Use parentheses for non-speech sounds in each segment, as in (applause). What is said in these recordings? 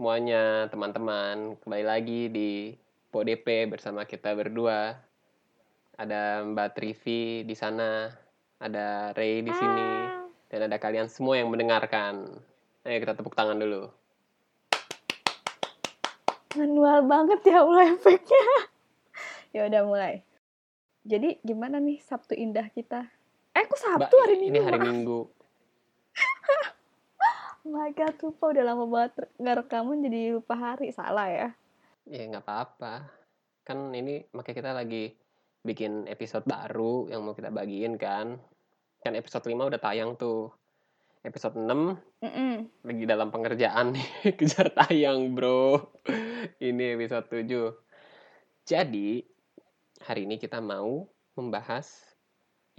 semuanya, teman-teman. Kembali lagi di PODP bersama kita berdua. Ada Mbak Trivi di sana, ada Ray di sini, dan ada kalian semua yang mendengarkan. Ayo kita tepuk tangan dulu. Manual banget ya mulai efeknya. (laughs) ya udah mulai. Jadi gimana nih Sabtu indah kita? Eh, kok Sabtu Mbak, hari Minggu? ini hari maaf. Minggu. Oh my god, lupa udah lama banget nggak rekaman jadi lupa hari. Salah ya. Ya nggak apa-apa. Kan ini makanya kita lagi bikin episode baru yang mau kita bagiin kan. Kan episode 5 udah tayang tuh. Episode 6 Mm-mm. lagi dalam pengerjaan nih (laughs) kejar tayang bro ini episode 7 jadi hari ini kita mau membahas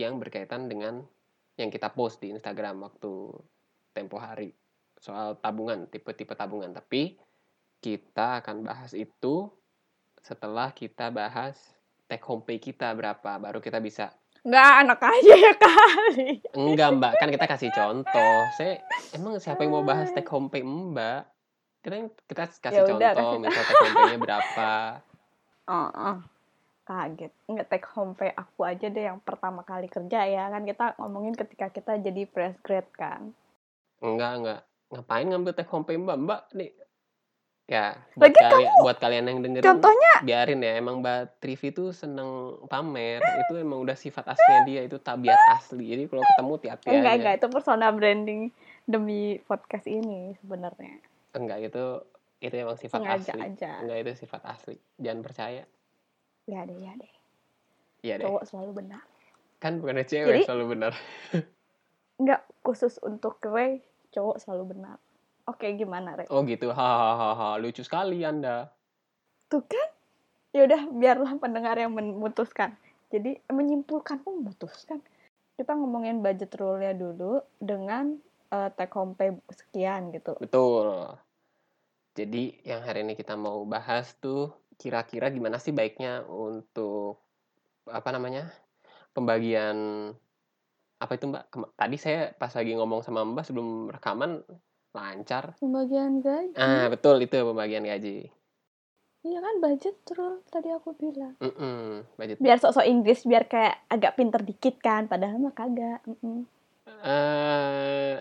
yang berkaitan dengan yang kita post di Instagram waktu tempo hari soal tabungan tipe-tipe tabungan tapi kita akan bahas itu setelah kita bahas take home pay kita berapa baru kita bisa Nggak, anak aja ya kali. Enggak mbak, kan kita kasih contoh. Saya emang siapa yang mau bahas take home pay mbak? Kita kita kasih Ya udah, contoh, kasih misal take home pay-nya berapa. Oh, oh. Kaget. Nggak take home pay aku aja deh yang pertama kali kerja ya. Kan kita ngomongin ketika kita jadi fresh grade kan. Enggak enggak. Ngapain ngambil take home pay mbak? Mbak nih ya buat, Lagi kalian, buat kalian yang dengerin Contohnya, biarin ya emang mbak Trivi tuh seneng pamer itu emang udah sifat aslinya dia itu tabiat asli jadi kalau ketemu aja enggak, enggak. Itu persona branding demi podcast ini sebenarnya. enggak itu itu emang sifat Sengaja asli aja. enggak itu sifat asli jangan percaya Ya deh, ya deh. iya deh Cowok selalu benar. kan bukan cewek Jadi- selalu benar (laughs) Enggak khusus untuk Ray, cowok selalu benar. Oke, gimana, Ray? Oh gitu, hahaha, lucu sekali Anda. Tuh kan? Ya udah, biarlah pendengar yang memutuskan. Jadi menyimpulkan pun memutuskan. Kita ngomongin budget rule-nya dulu dengan eh, take home pay sekian gitu. Betul. Jadi yang hari ini kita mau bahas tuh kira-kira gimana sih baiknya untuk apa namanya pembagian apa itu Mbak? Tadi saya pas lagi ngomong sama Mbak sebelum rekaman lancar. Pembagian gaji. Ah betul itu pembagian gaji. Iya kan budget rule tadi aku bilang. Mm-mm, budget. Biar sok-sok Inggris biar kayak agak pinter dikit kan, padahal mah kagak. Mm-mm. eh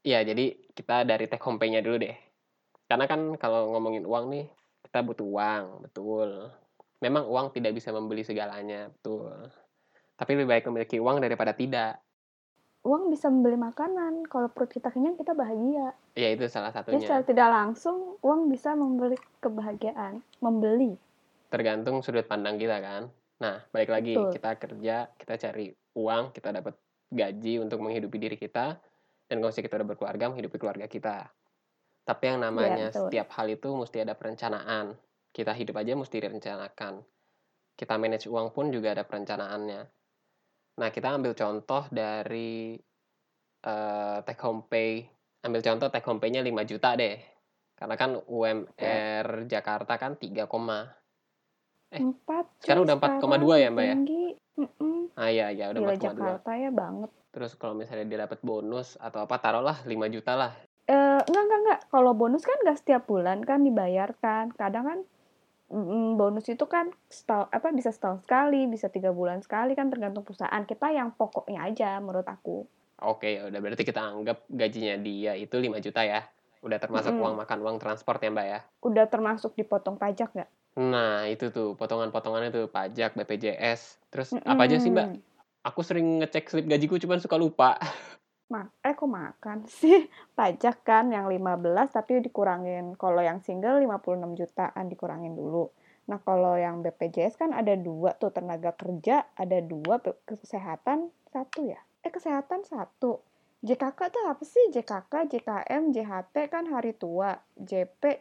ya jadi kita dari take home pay-nya dulu deh. Karena kan kalau ngomongin uang nih, kita butuh uang, betul. Memang uang tidak bisa membeli segalanya, betul. Tapi lebih baik memiliki uang daripada tidak. Uang bisa membeli makanan. Kalau perut kita kenyang, kita bahagia. Ya itu salah Jadi satunya. secara tidak langsung, uang bisa membeli kebahagiaan. Membeli. Tergantung sudut pandang kita kan. Nah, balik lagi Betul. kita kerja, kita cari uang, kita dapat gaji untuk menghidupi diri kita dan kalau kita udah berkeluarga menghidupi keluarga kita. Tapi yang namanya betul. setiap hal itu mesti ada perencanaan. Kita hidup aja mesti direncanakan. Kita manage uang pun juga ada perencanaannya. Nah, kita ambil contoh dari eh, take home pay. Ambil contoh take home pay-nya 5 juta deh. Karena kan UMR Jakarta kan 3, Eh, Empat. sekarang cuy, udah 4,2 ya, Mbak, ya? Tinggi. Mm-mm. ah iya ya udah Gila 4,2. Jakarta ya banget. Terus kalau misalnya dia dapat bonus atau apa taruhlah 5 juta lah. Eh, enggak, enggak, enggak. Kalau bonus kan enggak setiap bulan kan dibayarkan. Kadang kan mm, bonus itu kan setahun, apa bisa setahun sekali, bisa tiga bulan sekali kan tergantung perusahaan. Kita yang pokoknya aja menurut aku. Oke, udah berarti kita anggap gajinya dia itu 5 juta ya. Udah termasuk Mm-mm. uang makan, uang transport ya, Mbak ya. Udah termasuk dipotong pajak nggak? Nah, itu tuh potongan-potongannya tuh pajak, BPJS. Terus apa aja sih, Mbak? Aku sering ngecek slip gajiku cuman suka lupa. (laughs) Ma eh kok makan (laughs) sih? Pajak kan yang 15 tapi dikurangin. Kalau yang single 56 jutaan dikurangin dulu. Nah kalau yang BPJS kan ada dua tuh tenaga kerja, ada dua kesehatan satu ya? Eh kesehatan satu. JKK tuh apa sih? JKK, JKM, JHT kan hari tua. JP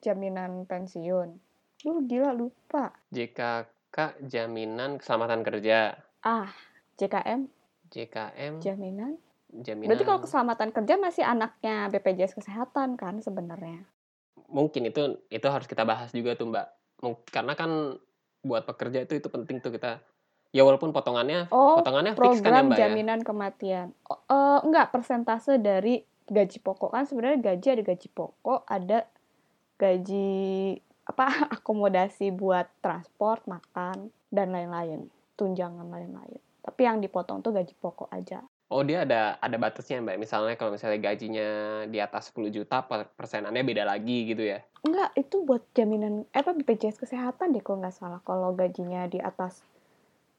jaminan pensiun. Lu gila lupa. JKK jaminan keselamatan kerja. Ah, JKM JKM jaminan. Jaminan Berarti kalau keselamatan kerja masih anaknya BPJS kesehatan kan sebenarnya. mungkin itu itu harus kita bahas juga tuh, Mbak. Karena kan buat pekerja itu itu penting tuh kita ya walaupun potongannya Oh, potongannya fix kan ya, Mbak ya. jaminan kematian. Oh, eh, enggak, persentase dari gaji pokok kan sebenarnya gaji ada gaji pokok, ada gaji apa (laughs) akomodasi buat transport, makan dan lain-lain, tunjangan lain-lain. Tapi yang dipotong tuh gaji pokok aja. Oh dia ada ada batasnya mbak. Misalnya kalau misalnya gajinya di atas 10 juta per- persenannya beda lagi gitu ya. Enggak, itu buat jaminan eh, apa BPJS kesehatan deh kalau nggak salah. Kalau gajinya di atas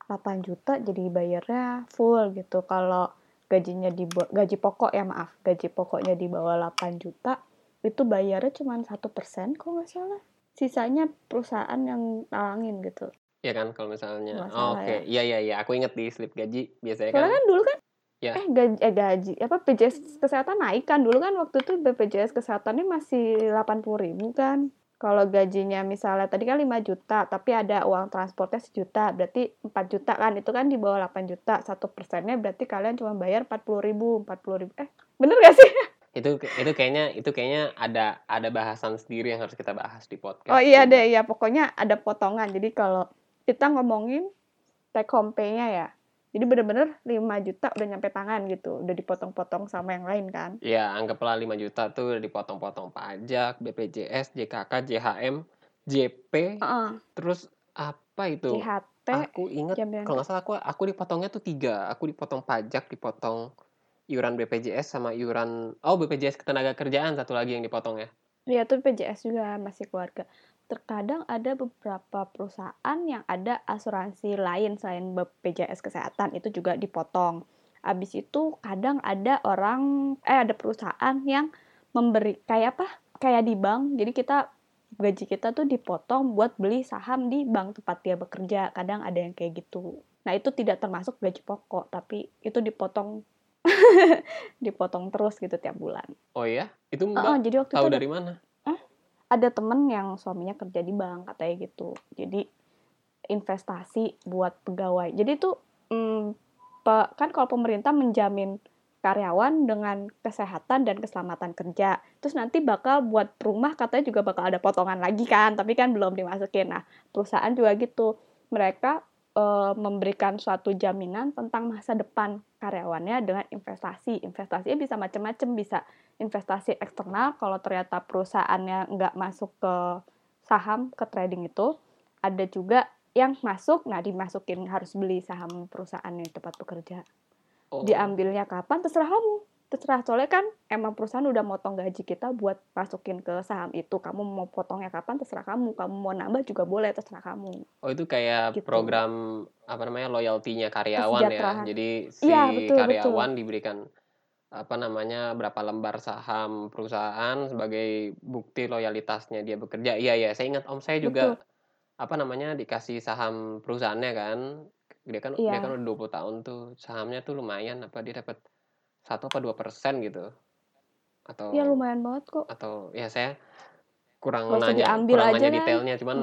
8 juta jadi bayarnya full gitu. Kalau gajinya di gaji pokok ya maaf, gaji pokoknya di bawah 8 juta itu bayarnya cuma satu persen kalau nggak salah. Sisanya perusahaan yang talangin gitu. Iya kan kalau misalnya. Oh, Oke, iya iya iya. Aku inget di slip gaji biasanya kan. Soalnya kan dulu kan Ya. eh gaji eh gaji apa BPJS kesehatan naik kan dulu kan waktu itu BPJS kesehatannya masih 80.000 ribu kan. Kalau gajinya misalnya tadi kan 5 juta, tapi ada uang transportnya sejuta, berarti 4 juta kan, itu kan di bawah 8 juta, satu persennya berarti kalian cuma bayar 40 ribu, 40 ribu, eh bener gak sih? (laughs) Itu itu kayaknya itu kayaknya ada ada bahasan sendiri yang harus kita bahas di podcast. Oh iya deh, ya pokoknya ada potongan, jadi kalau kita ngomongin take home pay-nya ya, jadi bener-bener 5 juta udah nyampe tangan gitu, udah dipotong-potong sama yang lain kan. Ya, anggaplah 5 juta tuh udah dipotong-potong pajak, BPJS, JKK, JHM, JP, Heeh, terus apa itu? JHT, Aku jaminan kalau nggak salah aku aku dipotongnya tuh tiga. Aku dipotong pajak, dipotong iuran BPJS sama iuran oh BPJS ketenaga kerjaan satu lagi yang dipotong ya. Iya, itu BPJS juga masih keluarga. Terkadang ada beberapa perusahaan yang ada asuransi lain selain BPJS kesehatan itu juga dipotong. Habis itu kadang ada orang eh ada perusahaan yang memberi kayak apa? Kayak di bank. Jadi kita gaji kita tuh dipotong buat beli saham di bank tempat dia bekerja. Kadang ada yang kayak gitu. Nah, itu tidak termasuk gaji pokok, tapi itu dipotong (laughs) dipotong terus gitu tiap bulan. Oh iya, itu Mbak jadi waktu tahu itu dari mana? Ada temen yang suaminya kerja di bank katanya gitu. Jadi investasi buat pegawai. Jadi tuh mm, pe- kan kalau pemerintah menjamin karyawan dengan kesehatan dan keselamatan kerja terus nanti bakal buat rumah katanya juga bakal ada potongan lagi kan tapi kan belum dimasukin. Nah perusahaan juga gitu. Mereka eh, memberikan suatu jaminan tentang masa depan karyawannya dengan investasi. Investasinya bisa macam-macam bisa investasi eksternal kalau ternyata perusahaannya nggak masuk ke saham ke trading itu ada juga yang masuk nah dimasukin harus beli saham perusahaan yang tempat bekerja. Oh. diambilnya kapan? Terserah kamu. Terserah soalnya kan emang perusahaan udah motong gaji kita buat masukin ke saham itu. Kamu mau potongnya kapan? Terserah kamu. Kamu mau nambah juga boleh terserah kamu. Oh itu kayak Gitu. program apa namanya loyaltinya karyawan ya. Jadi si Iya, betul, karyawan diberikan apa namanya berapa lembar saham perusahaan sebagai bukti loyalitasnya dia bekerja. Iya ya, saya ingat om saya juga apa namanya dikasih saham perusahaannya kan. Dia kan dia Iya. kan udah 20 tahun tuh sahamnya tuh lumayan apa dia dapat satu apa dua persen gitu atau ya lumayan banget kok atau ya saya kurang nanya kurang aja nanya kan. detailnya cuman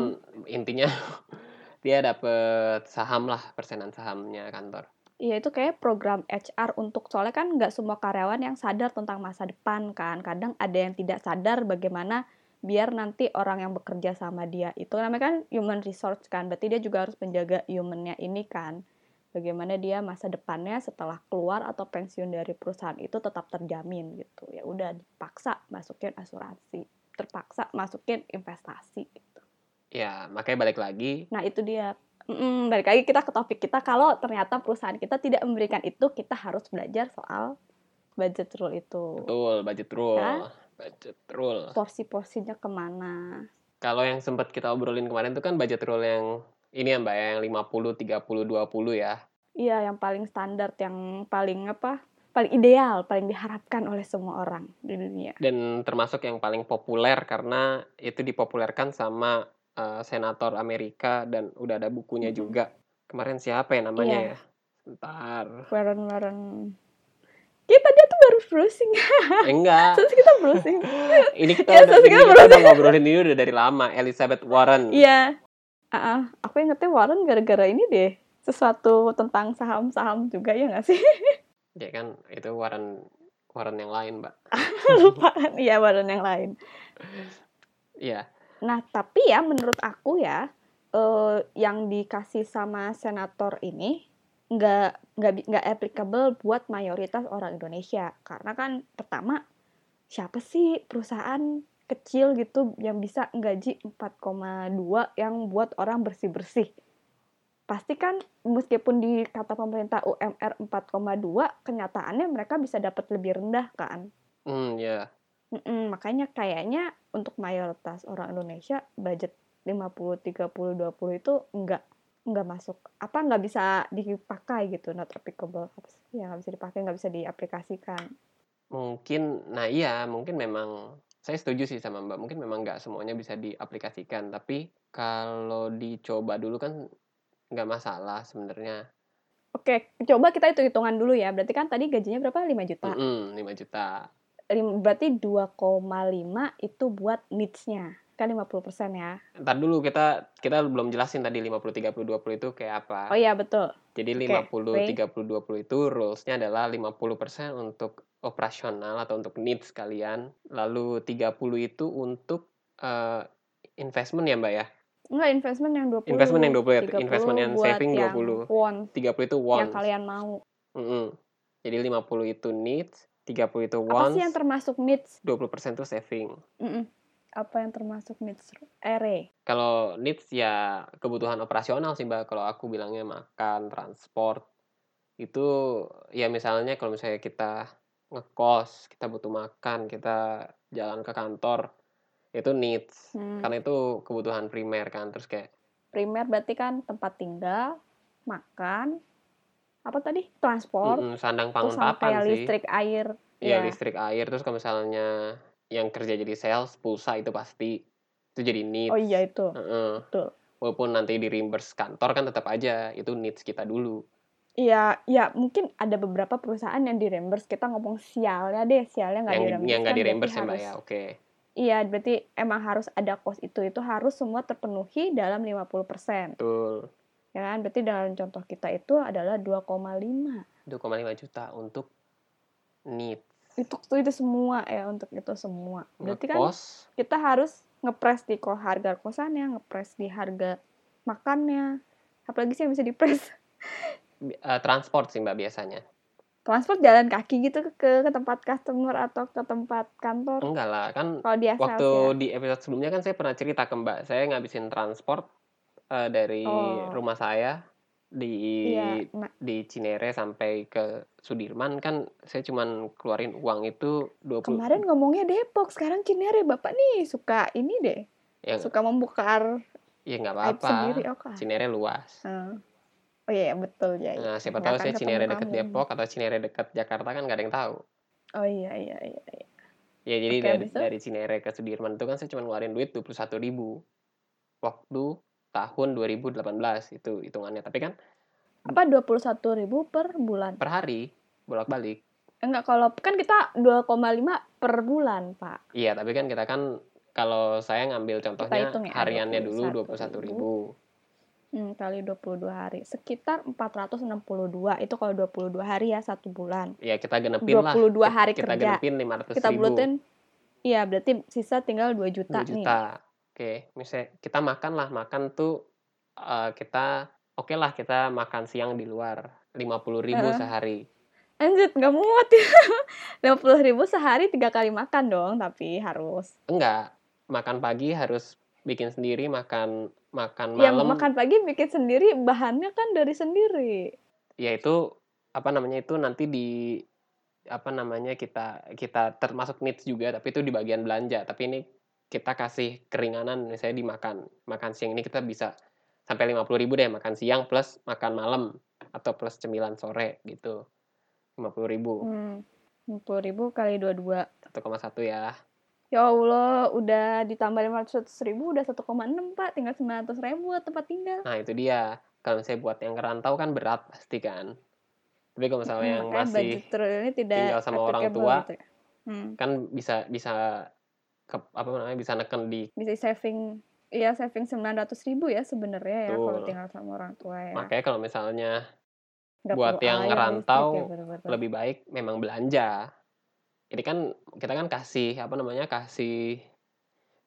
intinya (laughs) dia dapet saham lah persenan sahamnya kantor Iya itu kayak program HR untuk soalnya kan nggak semua karyawan yang sadar tentang masa depan kan. Kadang ada yang tidak sadar bagaimana biar nanti orang yang bekerja sama dia itu namanya kan human resource kan. Berarti dia juga harus menjaga humannya ini kan. Bagaimana dia masa depannya setelah keluar atau pensiun dari perusahaan itu tetap terjamin gitu. Ya udah dipaksa masukin asuransi, terpaksa masukin investasi gitu. ya makanya balik lagi Nah itu dia. Mm, balik lagi kita ke topik kita. Kalau ternyata perusahaan kita tidak memberikan itu, kita harus belajar soal budget rule itu. betul budget rule Hah? budget rule Porsi-porsinya ke mana? kalau yang sempat kita obrolin kemarin itu kan budget rule yang ini ya mbak ya, yang 50 30 20 ya Iya, yang paling standar, yang paling apa? Paling ideal, paling diharapkan oleh semua orang di dunia. dan termasuk yang paling populer karena itu dipopulerkan sama eh, senator Amerika dan udah ada bukunya Mhm. juga kemarin siapa ya namanya Iya. ya Bentar. Warren Warren. Kita dia tuh baru browsing. Eh, enggak (laughs) Terus kita browsing. (laughs) ini kita Ya, udah, terus ini kita kita udah ngobrolin ini udah dari lama Elizabeth Warren Iya. Ah, ah. aku ingetnya Warren gara-gara ini deh. Sesuatu tentang saham-saham juga ya nggak sih? (laughs) ya kan itu Warren Warren yang lain mbak lupa kan iya badan yang lain iya nah tapi ya menurut aku ya eh, yang dikasih sama senator ini nggak nggak nggak applicable buat mayoritas orang Indonesia karena kan pertama siapa sih perusahaan kecil gitu yang bisa gaji 4,2 yang buat orang bersih-bersih. Pasti kan meskipun di kata pemerintah UMR 4,2, kenyataannya mereka bisa dapat lebih rendah kan. Hmm, ya. Mm-mm, makanya kayaknya untuk mayoritas orang Indonesia budget 50 30 20 itu enggak enggak masuk apa nggak bisa dipakai gitu not applicable apa sih? ya nggak bisa dipakai nggak bisa diaplikasikan Mungkin, nah iya, mungkin memang saya setuju sih sama Mbak. Mungkin memang nggak semuanya bisa diaplikasikan, tapi kalau dicoba dulu kan nggak masalah sebenarnya. oke coba kita hitung hitungan dulu ya berarti kan tadi gajinya berapa 5 juta Mm-mm, 5 juta. Lim- berarti 2,5 itu buat needs-nya kan 50% ya Ntar dulu kita kita belum jelasin tadi 50 30 20 itu kayak apa. oh iya betul Jadi Oke, 50 Ray. 30 20 itu rules-nya adalah 50% untuk operasional atau untuk needs kalian, lalu 30 itu untuk eh, investment ya, Mbak ya. Enggak, investment yang 20. Investment yang 20 ya, 30 investment yang saving yang 20. wants, 30 itu yang wants. kalian mau. Mm-mm. Jadi 50 itu needs, 30 itu Apa wants, sih yang termasuk needs? 20% itu saving. Mm-mm. Apa yang termasuk needs? Ere. Kalau needs ya kebutuhan operasional sih Mbak. Kalau aku bilangnya makan, transport. Itu ya misalnya kalau misalnya kita ngekos, kita butuh makan, kita jalan ke kantor, itu needs. Hmm. Karena itu kebutuhan primer kan. Terus kayak Primer berarti kan tempat tinggal, makan, apa tadi? Transport, mm-mm, sandang terus pangan sampai papan sih. listrik, air. Iya, Ya. listrik, air. Terus kalau misalnya yang kerja jadi sales, pulsa itu pasti itu jadi needs. Oh iya itu. Heeh. Betul. Walaupun nanti di reimburse kantor kan tetap aja itu needs kita dulu. Iya, ya mungkin ada beberapa perusahaan yang di reimburse. Kita ngomong sialnya deh, sialnya nggak di reimburse. yang nggak kan di reimburse ya mbak ya oke Iya, berarti emang harus ada cost itu. Itu harus semua terpenuhi dalam 50%. betul Ya kan? Berarti dalam contoh kita itu adalah 2,5. 2,5 juta untuk needs Itu, itu semua ya, untuk itu semua. Berarti kan ngekos kita harus ngepres di ko harga kosannya, ngepres di harga makannya. Apalagi sih yang bisa dipres? eh, transport sih mbak biasanya Transport jalan kaki gitu ke, ke tempat customer atau ke tempat kantor. enggak lah kan Kalau dia waktu ya. di episode sebelumnya kan saya pernah cerita ke mbak saya ngabisin transport eh, dari Oh. rumah saya di Iya, nah, di Cinere sampai ke Sudirman kan saya cuman keluarin uang itu 20 kemarin ngomongnya Depok, sekarang Cinere. Bapak nih suka ini deh, ya, suka membuka ya nggak apa-apa. Oke. Cinere luas Hmm. Oh iya, betul ya. Nah, siapa tahu saya Cinere dekat. Depok atau Cinere dekat Jakarta kan nggak ada yang tahu. Oh iya, iya, iya. iya. Ya jadi Oke, dari, dari Cinere ke Sudirman itu kan saya cuma ngeluarin duit 21.000 ribu waktu tahun 2018 itu hitungannya. Tapi kan Apa 21.000 ribu per bulan? per hari bolak-balik. Enggak, kalau kan kita 2,5 per bulan, Pak. Iya, tapi kan kita kan kalau saya ngambil contohnya hitung ya, hariannya dulu 21.000. 21.000 ribu. Hmm, kali 22 hari. Sekitar 462. Itu kalau 22 hari ya, satu bulan. Ya kita genepin lah. 22 Kita- hari kita kerja. genepin 500 Kita ribu. bulutin, iya berarti sisa tinggal 2 juta, 2 nih. Oke, misalnya kita makan lah, makan tuh eh, kita oke lah kita makan siang di luar 50.000 ribu Heeh. sehari. Anjir, nggak muat ya. (laughs) 50 ribu sehari tiga kali makan dong, tapi harus. Enggak, makan pagi harus bikin sendiri, makan makan Yang malam makan pagi bikin sendiri, bahannya kan dari sendiri. ya itu apa namanya itu nanti di apa namanya kita kita termasuk needs juga tapi itu di bagian belanja tapi ini kita kasih keringanan misalnya dimakan makan siang ini kita bisa sampai 50.000 ribu deh makan siang plus makan malam atau plus cemilan sore gitu 50.000 ribu Hmm. 50 ribu kali 22. 1,1 ya Ya Allah, udah ditambah 500 ribu, udah 1,6 Pak. Tinggal 900 ribu buat tempat tinggal. nah itu dia kalau misalnya buat yang ngerantau kan berat pasti kan tapi kalau misalnya yang makanya masih ini tidak tinggal sama orang tua, gitu ya. Hmm. kan bisa bisa ke, apa namanya bisa neken di Bisa saving, iya saving 900 ribu ya sebenarnya ya kalau Betul. tinggal sama orang tua ya. makanya kalau misalnya Nggak buat yang air, ngerantau, ya, betul-betul. lebih baik memang belanja. Ini kan kita kan kasih apa namanya kasih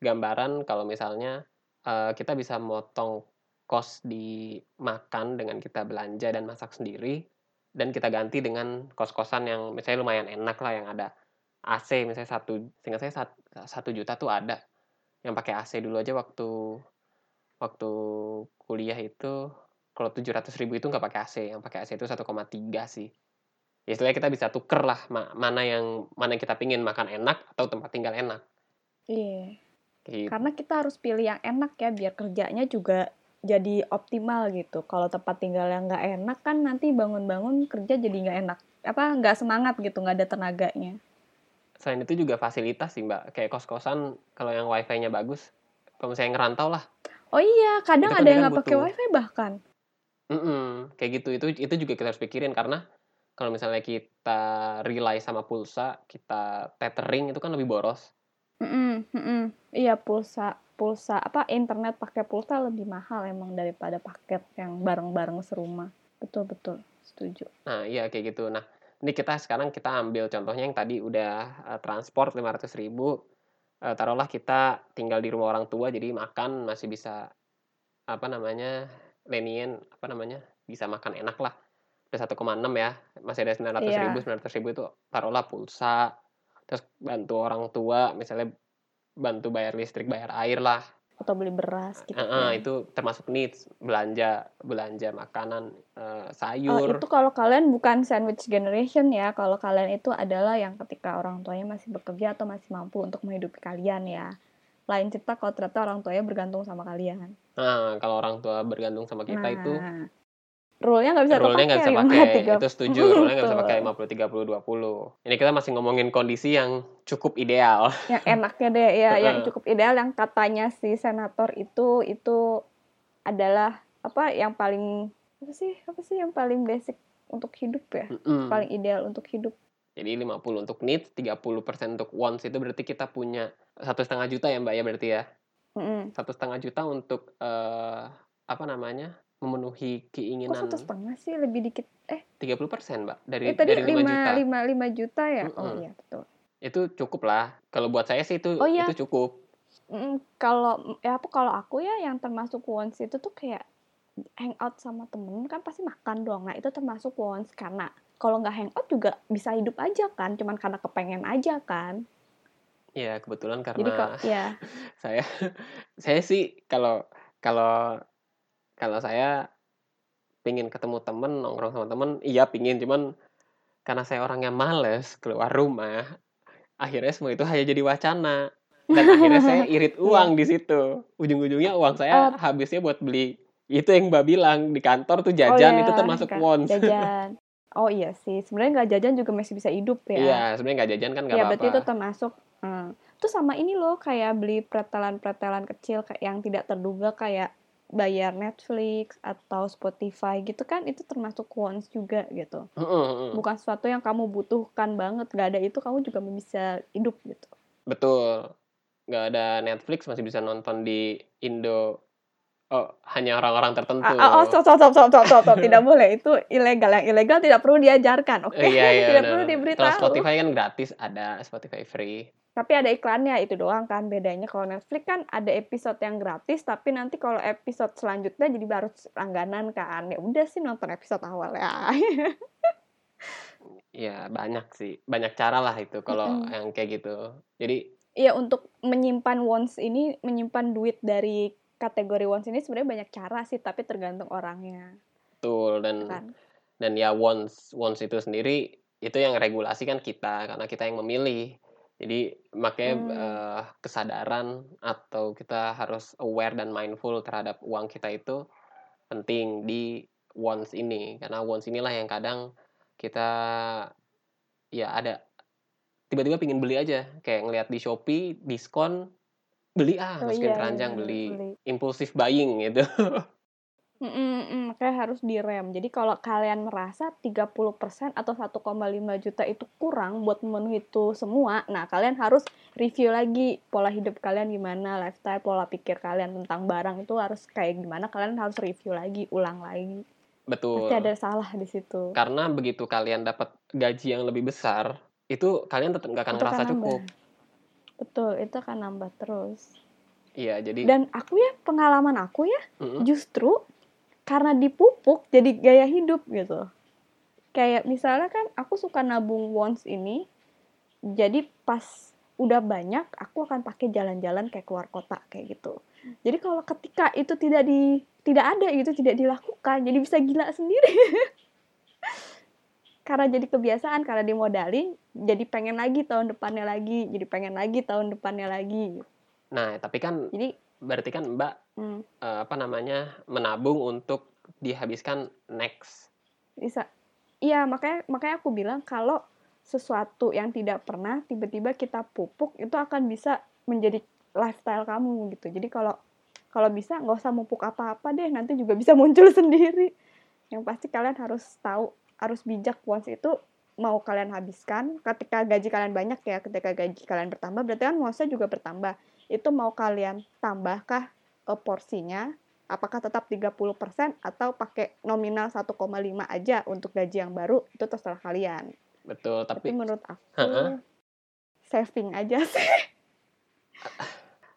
gambaran kalau misalnya eh, kita bisa motong kos di makan dengan kita belanja dan masak sendiri dan kita ganti dengan kos-kosan yang misalnya lumayan enak lah yang ada AC misalnya satu seingat saya sat- satu juta tuh ada yang pakai AC dulu aja waktu waktu kuliah itu kalau tujuh ratus ribu itu nggak pakai AC yang pakai AC itu 1,3 sih ya istilahnya kita bisa tuker lah ma- mana yang mana yang kita pingin makan enak atau tempat tinggal enak Iya. gitu. Karena kita harus pilih yang enak ya biar kerjanya juga jadi optimal gitu. Kalau tempat tinggal yang nggak enak kan nanti bangun-bangun kerja jadi nggak enak. Apa nggak semangat gitu, nggak ada tenaganya. Selain itu juga fasilitas sih mbak kayak kos-kosan kalau yang wifi-nya bagus kalau misalnya ngerantau lah Oh iya, kadang ada yang nggak pakai wifi bahkan. Mm-mm, kayak gitu itu itu juga kita harus pikirin karena kalau misalnya kita rely sama pulsa kita tethering itu kan lebih boros Mm-mm, mm-mm. Iya pulsa pulsa apa internet pakai pulsa lebih mahal emang daripada paket yang bareng-bareng serumah. Betul betul, setuju. nah iya kayak gitu nah ini kita sekarang kita ambil contohnya yang tadi udah eh, transport 500 ribu Eh, taruhlah kita tinggal di rumah orang tua jadi makan masih bisa apa namanya lenient apa namanya bisa makan enak lah udah 1,6 ya masih ada 900 Iya. ribu 900 ribu itu taruhlah pulsa terus bantu orang tua misalnya bantu bayar listrik bayar air lah Atau beli beras gitu. Eh, kan. itu termasuk needs belanja belanja makanan eh, Oh, sayur itu kalau kalian bukan sandwich generation ya. Kalau kalian itu adalah yang ketika orang tuanya masih bekerja atau masih mampu untuk menghidupi kalian ya. Lain cerita kalau ternyata orang tuanya bergantung sama kalian. nah kalau orang tua bergantung sama kita nah, itu rule-nya nggak bisa rule-nya nggak bisa pakai. 5, 3. itu setuju rule-nya nggak bisa pakai 50 30 20 ini kita masih ngomongin kondisi yang cukup ideal. Yang enaknya deh ya, (laughs) yang cukup ideal yang katanya si senator itu itu adalah apa yang paling apa sih apa sih yang paling basic untuk hidup ya, Mm-mm. paling ideal untuk hidup. jadi 50 untuk needs 30% untuk wants itu berarti kita punya satu setengah juta ya mbak ya berarti ya? Satu setengah juta untuk eh, apa namanya memenuhi Kok keinginan satu setengah sih lebih dikit? Eh, 30% mbak dari eh tadi dari 5 lima juta lima lima juta ya? Oh Mm-mm. iya betul. itu cukup lah kalau buat saya sih itu Oh, iya. itu cukup Mm, kalau ya apa kalau aku ya yang termasuk wants itu tuh kayak hangout sama temen kan pasti makan dong. Nah itu termasuk wants karena kalau nggak hangout juga bisa hidup aja kan, cuman karena kepengen aja kan. ya kebetulan karena Jadi kok ya (laughs) saya saya sih kalau kalau kalau saya pingin ketemu temen nongkrong sama temen iya pingin cuman karena saya orangnya males keluar rumah akhirnya semua itu hanya jadi wacana dan akhirnya saya (laughs) irit uang di situ ujung-ujungnya uang saya habisnya buat beli itu yang mbak bilang di kantor tuh jajan Oh, itu iya, termasuk kan, wants jajan. (laughs) Oh iya sih, sebenarnya nggak jajan juga masih bisa hidup ya. iya sebenarnya nggak jajan kan nggak Ya apa-apa berarti itu termasuk. Hmm. Itu sama ini loh kayak beli pretelan-pretelan kecil kayak yang tidak terduga kayak bayar Netflix atau Spotify gitu kan itu termasuk wants juga gitu. Bukan sesuatu yang kamu butuhkan banget. Gak ada itu kamu juga bisa hidup gitu. Betul. Nggak ada Netflix masih bisa nonton di Indo. Oh, hanya orang-orang tertentu. Ah, ah, oh, stop, stop, stop, stop, stop, stop, stop. (laughs) Tidak boleh. Itu ilegal. Yang ilegal tidak perlu diajarkan. Oke, Eh, iya, iya, (laughs) tidak benar. perlu Kalau diberitahu. Spotify kan gratis, ada Spotify free. Tapi ada iklannya itu doang kan bedanya. Kalau Netflix kan ada episode yang gratis, tapi nanti kalau episode selanjutnya jadi baru langganan kan. Ya udah sih nonton episode awal ya. (laughs) Ya, banyak sih. Banyak cara lah itu kalau Mm-mm. yang kayak gitu. Jadi, Iya untuk menyimpan wants ini, menyimpan duit dari kategori wants ini sebenarnya banyak cara sih, tapi tergantung orangnya betul dan kan. dan ya wants wants itu sendiri itu yang regulasi kan kita karena kita yang memilih. Jadi makanya Hmm. eh, kesadaran atau kita harus aware dan mindful terhadap uang kita itu penting di wants ini karena wants inilah yang kadang kita ya ada tiba-tiba pingin beli aja kayak ngelihat di Shopee diskon beli ah Oh masukin iya, keranjang iya, beli beli. impulsif buying gitu. (laughs) Mm, mm, mm, makanya harus direm. Jadi kalau kalian merasa 30% atau 1,5 juta itu kurang buat memenuhi itu semua, nah kalian harus review lagi pola hidup kalian gimana, lifestyle, pola pikir kalian tentang barang itu harus kayak gimana, kalian harus review lagi, ulang lagi. Betul. Pasti ada salah di situ. Karena begitu kalian dapat gaji yang lebih besar, itu kalian tetap nggak akan Itu ngerasa akan cukup. Betul, itu akan nambah terus. Iya, jadi Dan aku ya, pengalaman aku ya, Mm-mm. justru karena dipupuk jadi gaya hidup gitu. Kayak misalnya kan aku suka nabung wants ini, jadi pas udah banyak aku akan pakai jalan-jalan kayak keluar kota kayak gitu. Jadi kalau ketika itu tidak di tidak ada itu tidak dilakukan jadi bisa gila sendiri. (laughs) Karena jadi kebiasaan karena dimodalin jadi pengen lagi tahun depannya lagi jadi pengen lagi tahun depannya lagi. Nah, tapi kan jadi berarti kan Mbak hmm, eh, apa namanya menabung untuk dihabiskan next. bisa. Iya makanya makanya aku bilang kalau sesuatu yang tidak pernah tiba-tiba kita pupuk itu akan bisa menjadi lifestyle kamu gitu. Jadi kalau kalau bisa nggak usah mupuk apa-apa deh nanti juga bisa muncul (laughs) sendiri. Yang pasti kalian harus tahu harus bijak. Once itu mau kalian habiskan ketika gaji kalian banyak ya ketika gaji kalian bertambah berarti kan once juga bertambah. Itu mau kalian tambahkah eh, porsinya? Apakah tetap 30% atau pakai nominal 1,5 aja untuk gaji yang baru? Itu terserah kalian. Betul, tapi tapi menurut aku Heeh. saving aja (laughs) sih.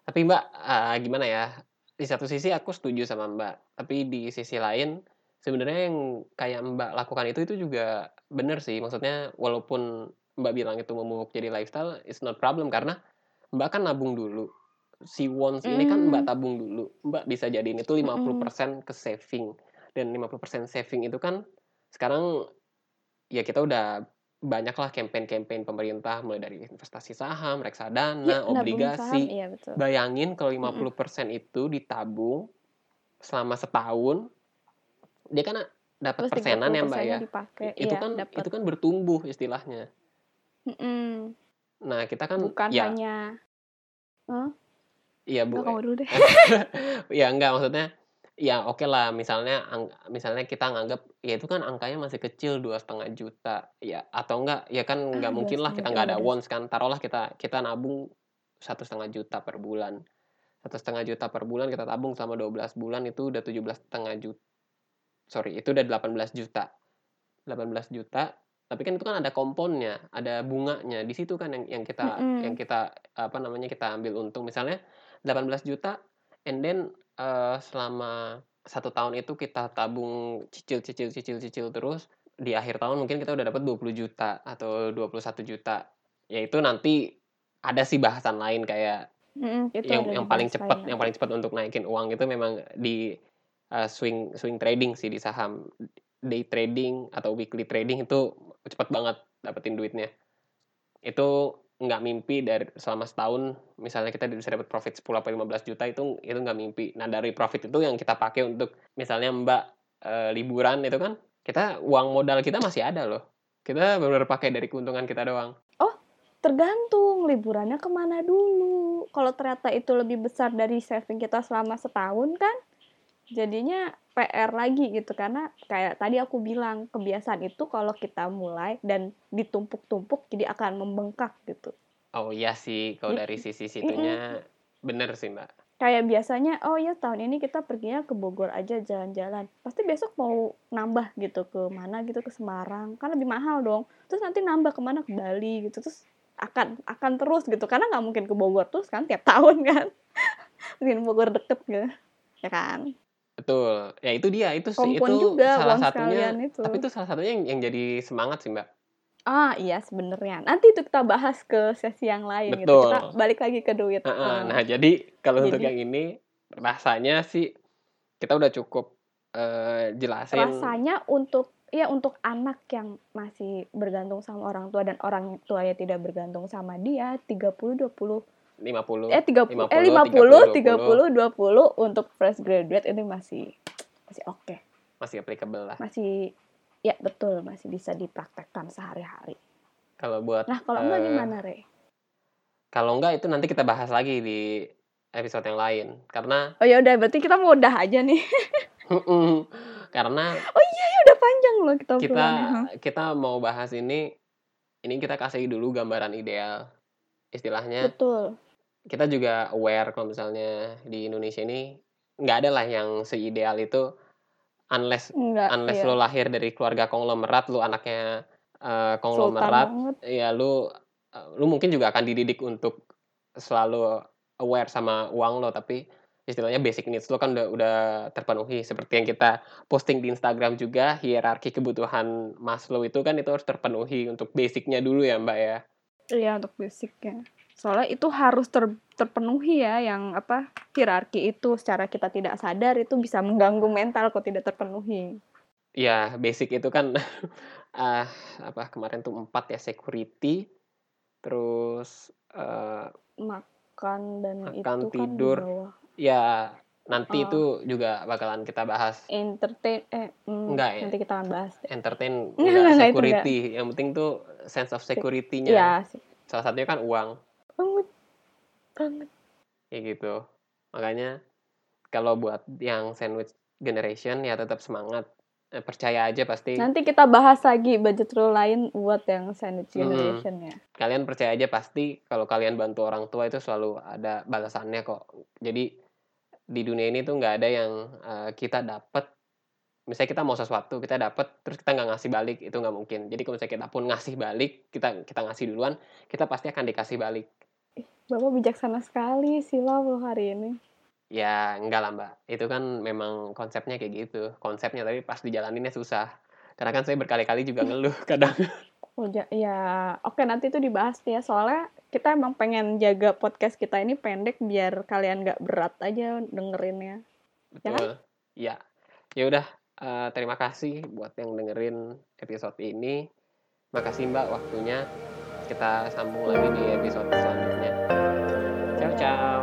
Tapi Mbak eh, gimana ya? Di satu sisi aku setuju sama Mbak, tapi di sisi lain sebenarnya yang kayak Mbak lakukan itu itu juga bener sih. Maksudnya walaupun Mbak bilang itu memupuk jadi lifestyle, it's not problem karena Mbak kan nabung dulu. Si wants ini kan Mbak Mm. tabung dulu. Mbak bisa jadiin itu 50% ke saving. Dan 50% saving itu kan sekarang ya kita udah banyak lah campaign-campaign pemerintah mulai dari investasi saham, reksadana, nabung obligasi. saham, iya betul. Bayangin kalau Mm-mm. 50% itu ditabung selama setahun, dia kan dapat persenan ya Mbak 30%-nya ya. dipakai, Itu iya, kan dapat. itu kan bertumbuh istilahnya. Mm-mm. Nah, kita kan Bukan ya hanya iya Bu. Nggak, kamu dulu deh. (laughs) ya enggak maksudnya ya oke lah misalnya ang- misalnya kita nganggap ya itu kan angkanya masih kecil dua setengah juta ya atau enggak ya kan Ah, nggak dua mungkin lah kita nggak ada juta. wants kan taruhlah kita kita nabung satu setengah juta per bulan satu setengah juta per bulan kita tabung selama 12 bulan itu udah 17 setengah juta sorry itu udah 18 juta. 18 juta tapi kan itu kan ada komponnya ada bunganya. Di situ kan yang yang kita Mm-mm. yang kita apa namanya kita ambil untung. Misalnya 18 juta and then eh, selama satu tahun itu kita tabung cicil cicil cicil cicil terus di akhir tahun mungkin kita udah dapat 20 juta atau 21 juta. Ya itu nanti ada sih bahasan lain kayak Mm-mm, itu yang yang paling cepat yang paling cepat untuk naikin uang. Itu memang di uh, swing swing trading sih di saham. Day trading atau weekly trading itu cepat banget dapetin duitnya. Itu nggak mimpi dari selama setahun misalnya kita bisa dapat profit 10 atau 15 juta itu itu nggak mimpi. Nah dari profit itu yang kita pakai untuk misalnya mbak eh, liburan itu kan kita uang modal kita masih ada loh. Kita benar-benar pakai dari keuntungan kita doang. Tergantung liburannya ke mana dulu. Kalau ternyata itu lebih besar dari saving kita selama setahun kan, jadinya PR lagi gitu karena kayak tadi aku bilang kebiasaan itu kalau kita mulai dan ditumpuk-tumpuk jadi akan membengkak gitu. oh iya sih kalau dari sisi situnya bener sih mbak Kayak biasanya, oh ya tahun ini kita perginya ke Bogor aja jalan-jalan. Pasti besok mau nambah gitu ke mana gitu ke Semarang, kan lebih mahal dong. Terus nanti nambah ke mana ke Bali gitu, terus akan akan terus gitu karena nggak mungkin ke Bogor terus kan tiap (laughs) tahun kan. Mungkin Bogor deket gitu, ya kan. Betul. Ya itu dia, itu Kompon itu juga salah satunya. itu. Tapi itu salah satunya yang, yang jadi semangat sih, Mbak. Ah iya sebenarnya. Nanti itu kita bahas ke sesi yang lain gitu. Betul. Kita balik lagi ke duit. Hmm. Nah, jadi kalau untuk Jadi- yang ini rasanya sih kita udah cukup eh, jelasin rasanya untuk ya untuk anak yang masih bergantung sama orang tua dan orang tuanya tidak bergantung sama dia 30 20 50 eh 30 eh 50, 50 30 20 untuk fresh graduate ini masih masih oke. masih applicable lah. Masih ya betul masih bisa dipraktekkan sehari-hari. Kalau buat Nah, kalau enggak Eh, gimana, Re? kalau enggak itu nanti kita bahas lagi di episode yang lain karena Oh ya udah berarti kita mau udah aja nih. (laughs) karena Ya udah panjang loh kita kita kita mau bahas ini ini kita kasih dulu gambaran ideal istilahnya Betul. Kita juga aware kalau misalnya di Indonesia ini nggak ada lah yang seideal itu unless Enggak. unless iya. lo lahir dari keluarga konglomerat lo anaknya Sultan konglomerat ya lu eh, lu mungkin juga akan dididik untuk selalu aware sama uang lo tapi istilahnya basic needs lo kan udah udah terpenuhi seperti yang kita posting di Instagram juga hierarki kebutuhan Maslow itu kan itu harus terpenuhi untuk basicnya dulu ya Mbak ya Iya untuk basicnya. Soalnya itu harus ter, terpenuhi ya yang apa hierarki itu secara kita tidak sadar itu bisa mengganggu mental kalau tidak terpenuhi. Iya, basic itu kan (laughs) ah apa kemarin tuh empat ya security, terus uh, makan dan makan itu kan di tidur, bawah. ya nanti Oh. itu juga bakalan kita bahas. Entertain eh mm, Enggak ya? nanti kita akan bahas. Entertain Enggak, enggak enggak, security, yang penting tuh sense of security-nya. Iya sih. Salah satunya kan uang, Banget. Banget. kayak gitu. Makanya kalau buat yang sandwich generation ya tetap semangat. Eh, percaya aja pasti Nanti kita bahas lagi budget rule lain buat yang sandwich generation ya. kalian percaya aja pasti kalau kalian bantu orang tua itu selalu ada balasannya kok. Jadi di dunia ini tuh nggak ada yang eh, kita dapat misalnya kita mau sesuatu kita dapat terus kita nggak ngasih balik itu nggak mungkin jadi kalau misalnya kita pun ngasih balik kita kita ngasih duluan kita pasti akan dikasih balik Bapak bijaksana sekali silau loh hari ini. ya enggak lah mbak itu kan memang konsepnya kayak gitu konsepnya tapi pas dijalaninnya susah karena kan saya berkali-kali juga ngeluh (laughs) kadang Oh ja- ya, oke nanti itu dibahas ya. Soalnya kita emang pengen jaga podcast kita ini pendek biar kalian nggak berat aja dengerinnya. Ya kan? Betul. Ya. Ya udah, eh, terima kasih buat yang dengerin episode ini. Makasih Mbak waktunya. Kita sambung lagi di episode selanjutnya. 回家